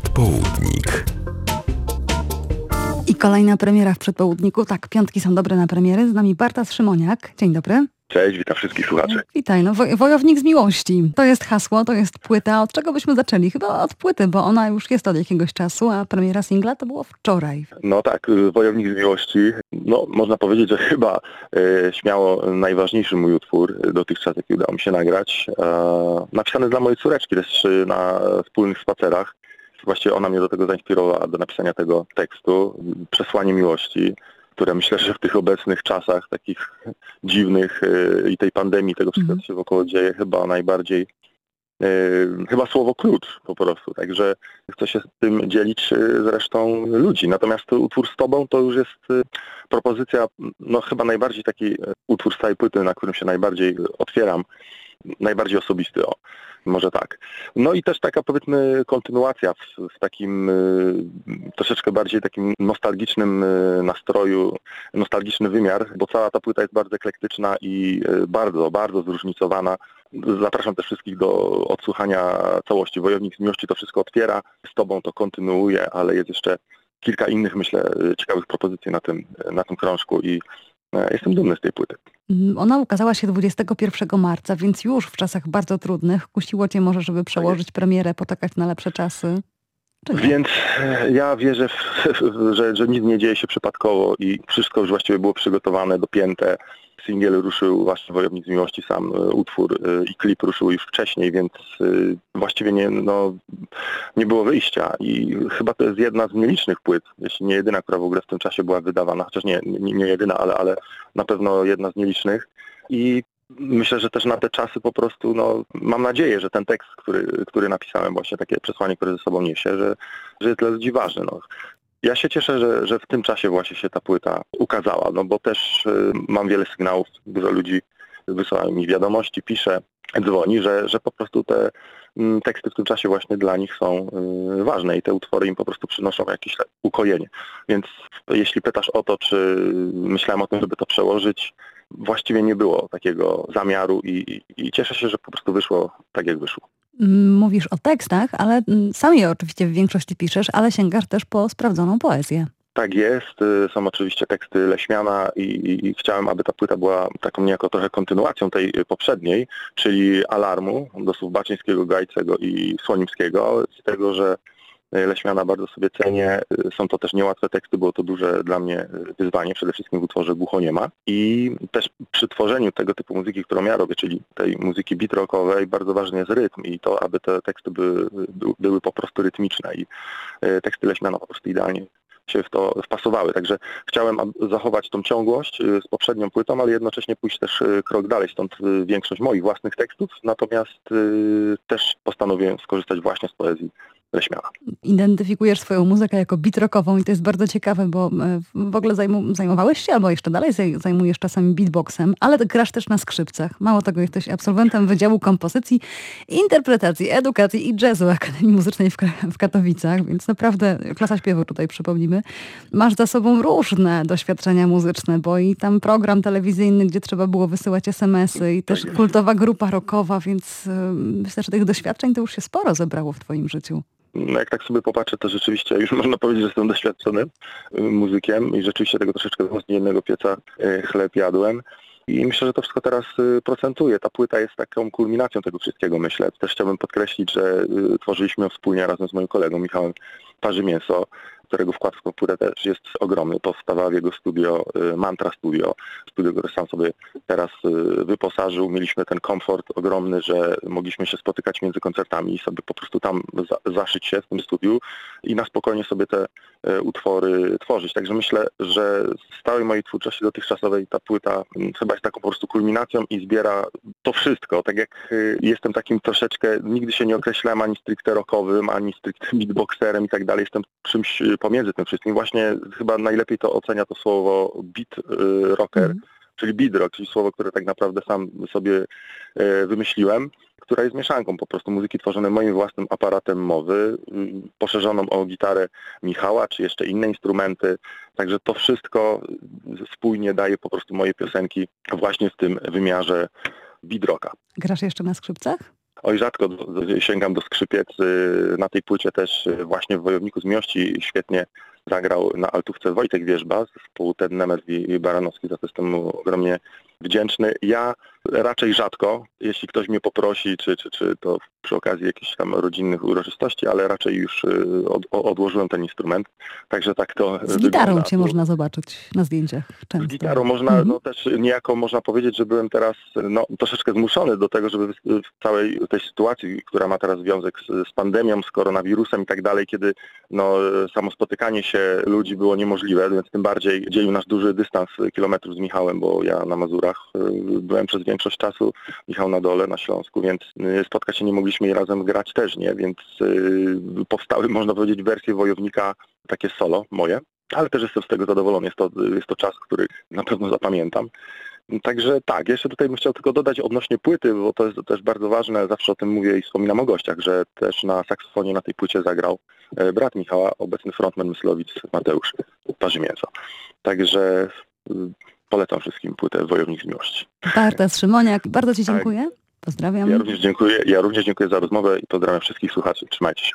Przedpołudnik. I kolejna premiera w przedpołudniku. Tak, piątki są dobre na premiery. Z nami Bartas Szymoniak. Dzień dobry. Cześć, witam wszystkich słuchaczy. Witaj, no woj- Wojownik z miłości. To jest hasło, to jest płyta. Od czego byśmy zaczęli? Chyba od płyty, bo ona już jest od jakiegoś czasu, a premiera singla to było wczoraj. No tak, y, Wojownik z miłości, no można powiedzieć, że chyba e, śmiało najważniejszy mój utwór dotychczas, jaki udało mi się nagrać. E, napisany dla mojej córeczki też na wspólnych spacerach. Właściwie ona mnie do tego zainspirowała, do napisania tego tekstu. Przesłanie miłości, które myślę, że w tych obecnych czasach takich dziwnych y, i tej pandemii, tego wszystkiego, co się wokoło dzieje, chyba najbardziej y, chyba słowo klucz po prostu. Także chcę się z tym dzielić y, z resztą ludzi. Natomiast utwór z Tobą to już jest y, propozycja, no chyba najbardziej taki y, utwór z całej płyty, na którym się najbardziej otwieram, najbardziej osobisty, o, może tak. No i też taka powiedzmy kontynuacja w, w takim y, troszeczkę bardziej takim nostalgicznym y, nastroju, nostalgiczny wymiar, bo cała ta płyta jest bardzo eklektyczna i y, bardzo, bardzo zróżnicowana. Zapraszam też wszystkich do odsłuchania całości. Wojownik z miłości to wszystko otwiera, z Tobą to kontynuuje, ale jest jeszcze kilka innych, myślę, ciekawych propozycji na tym, na tym krążku i e, jestem dumny z tej płyty. Mm, Ona ukazała się 21 marca, więc już w czasach bardzo trudnych. Kusiło cię może, żeby przełożyć premierę, poczekać na lepsze czasy? Więc e, ja wierzę, w, że, że nic nie dzieje się przypadkowo i wszystko już właściwie było przygotowane, dopięte. Singiel ruszył właśnie Wojownik z Miłości, sam e, utwór e, i klip ruszył już wcześniej, więc e, właściwie nie, no, nie było wyjścia i chyba to jest jedna z nielicznych płyt, jeśli nie jedyna, która w ogóle w tym czasie była wydawana, chociaż nie, nie, nie jedyna, ale, ale na pewno jedna z nielicznych i Myślę, że też na te czasy po prostu, no, mam nadzieję, że ten tekst, który, który napisałem, właśnie takie przesłanie, które ze sobą niesie, że, że jest dla ludzi ważny. No. Ja się cieszę, że, że w tym czasie właśnie się ta płyta ukazała, no bo też y, mam wiele sygnałów, dużo ludzi wysyła mi wiadomości, pisze, dzwoni, że, że po prostu te mm, teksty w tym czasie właśnie dla nich są y, ważne i te utwory im po prostu przynoszą jakieś ukojenie. Więc jeśli pytasz o to, czy myślałem o tym, żeby to przełożyć, właściwie nie było takiego zamiaru i, i, i cieszę się, że po prostu wyszło tak, jak wyszło. Mm, Mówisz o tekstach, ale mm, sam je oczywiście w większości piszesz, ale sięgasz też po sprawdzoną poezję. Tak jest, y, są oczywiście teksty Leśmiana i, i, i chciałem, aby ta płyta była taką niejako trochę kontynuacją tej y, poprzedniej, czyli Alarmu do słów Baczyńskiego, Gajcego i Słonimskiego, z tego, że Leśmiana bardzo sobie cenię. Y, Są to też niełatwe teksty, było to duże dla mnie y, wyzwanie, przede wszystkim w utworze Głuchoniema. I też przy tworzeniu tego typu muzyki, którą ja robię, czyli tej muzyki beat rockowej, bardzo ważny jest rytm i to, aby te teksty były, by- były po prostu rytmiczne i teksty Leśmiana po prostu idealnie się w to wpasowały. Także chciałem zachować tą ciągłość z poprzednią płytą, ale jednocześnie pójść też krok dalej, stąd większość moich własnych tekstów, natomiast też postanowiłem skorzystać właśnie z poezji Leśmiana. Identyfikujesz swoją muzykę jako beat rockową i to jest bardzo ciekawe, bo e, w ogóle zajmowałeś się, albo jeszcze dalej zaj, zajmujesz czasami beatboxem, ale grasz też na skrzypcach. Mało tego, jesteś absolwentem Wydziału Kompozycji, Interpretacji, Edukacji i Jazzu Akademii Muzycznej w, Ka- w Katowicach, więc naprawdę klasa śpiewu tutaj przypomnimy. Masz za sobą różne doświadczenia muzyczne, bo i tam program telewizyjny, gdzie trzeba było wysyłać SMS-y i też kultowa grupa rockowa, więc e, myślę, że tych doświadczeń to już się sporo zebrało w twoim życiu. No jak tak sobie popatrzę, to rzeczywiście już można powiedzieć, że jestem doświadczonym y, muzykiem i rzeczywiście tego troszeczkę z jednego pieca y, chleb jadłem. I myślę, że to wszystko teraz y, procentuje. Ta płyta jest taką kulminacją tego wszystkiego, myślę. Też chciałbym podkreślić, że tworzyliśmy ją wspólnie razem z moim kolegą Michałem Parzy Mięso, którego wkład w płytę też jest ogromny. Powstawała w jego studio y, Mantra Studio, studio, które sam sobie teraz y, wyposażył. Mieliśmy ten komfort ogromny, że mogliśmy się spotykać między koncertami i sobie po prostu tam za, zaszyć się w tym studiu i na spokojnie sobie te e, utwory tworzyć. Także myślę, że z całej mojej twórczości dotychczasowej ta płyta mm, chyba jest taką po prostu kulminacją i zbiera to wszystko. Tak jak y, jestem takim troszeczkę, nigdy się nie określałem ani stricte rockowym, ani stricte beatboxerem i tak dalej. Jestem czymś y, pomiędzy tym wszystkim. Właśnie chyba najlepiej to ocenia to słowo beat y, rocker, Mhm. czyli beat rock, czyli słowo, które tak naprawdę sam sobie e, wymyśliłem która jest mieszanką po prostu muzyki tworzonej moim własnym aparatem mowy, y, poszerzoną o gitarę Michała, czy jeszcze inne instrumenty. Także to wszystko spójnie daje po prostu moje piosenki właśnie w tym wymiarze beat rocka. Grasz jeszcze na skrzypcach? Oj, rzadko sięgam do skrzypiec. Na tej płycie też y, właśnie w Wojowniku z Miłości świetnie zagrał na altówce Wojtek Wierzba, Ted Nemes i Baranowski, za to jestem ogromnie wdzięczny. Ja raczej rzadko, jeśli ktoś mnie poprosi, czy, czy, czy to przy okazji jakichś tam rodzinnych uroczystości, ale raczej już y, od, odłożyłem ten instrument. Także tak to Z gitarą wygląda. cię można zobaczyć na zdjęciach często. Z gitarą można, Mhm. no też niejako można powiedzieć, że byłem teraz no, troszeczkę zmuszony do tego, żeby w w całej tej sytuacji, która ma teraz związek z, z pandemią, z koronawirusem i tak dalej, kiedy no, samo spotykanie się ludzi było niemożliwe, więc tym bardziej dzielił nasz duży dystans kilometrów z Michałem, bo ja na Mazurach y, byłem przez większość czasu, Michał na dole, na Śląsku, więc y, spotkać się nie mogliśmy i razem grać też nie, więc y, powstały, można powiedzieć, wersje Wojownika takie solo moje ale też jestem z tego zadowolony. Jest to, jest to czas, który na pewno zapamiętam. Także tak, jeszcze tutaj bym chciał tylko dodać odnośnie płyty, bo to jest też bardzo ważne, zawsze o tym mówię i wspominam o gościach, że też na saksofonie na tej płycie zagrał e, brat Michała, obecny frontman Myslowic Mateusz Parzymięco. Także polecam wszystkim płytę Wojownik z Miłości. Bartas Szymoniak, bardzo ci Tak. dziękuję. Pozdrawiam. Ja również dziękuję, ja również dziękuję za rozmowę i pozdrawiam wszystkich słuchaczy. Trzymajcie się.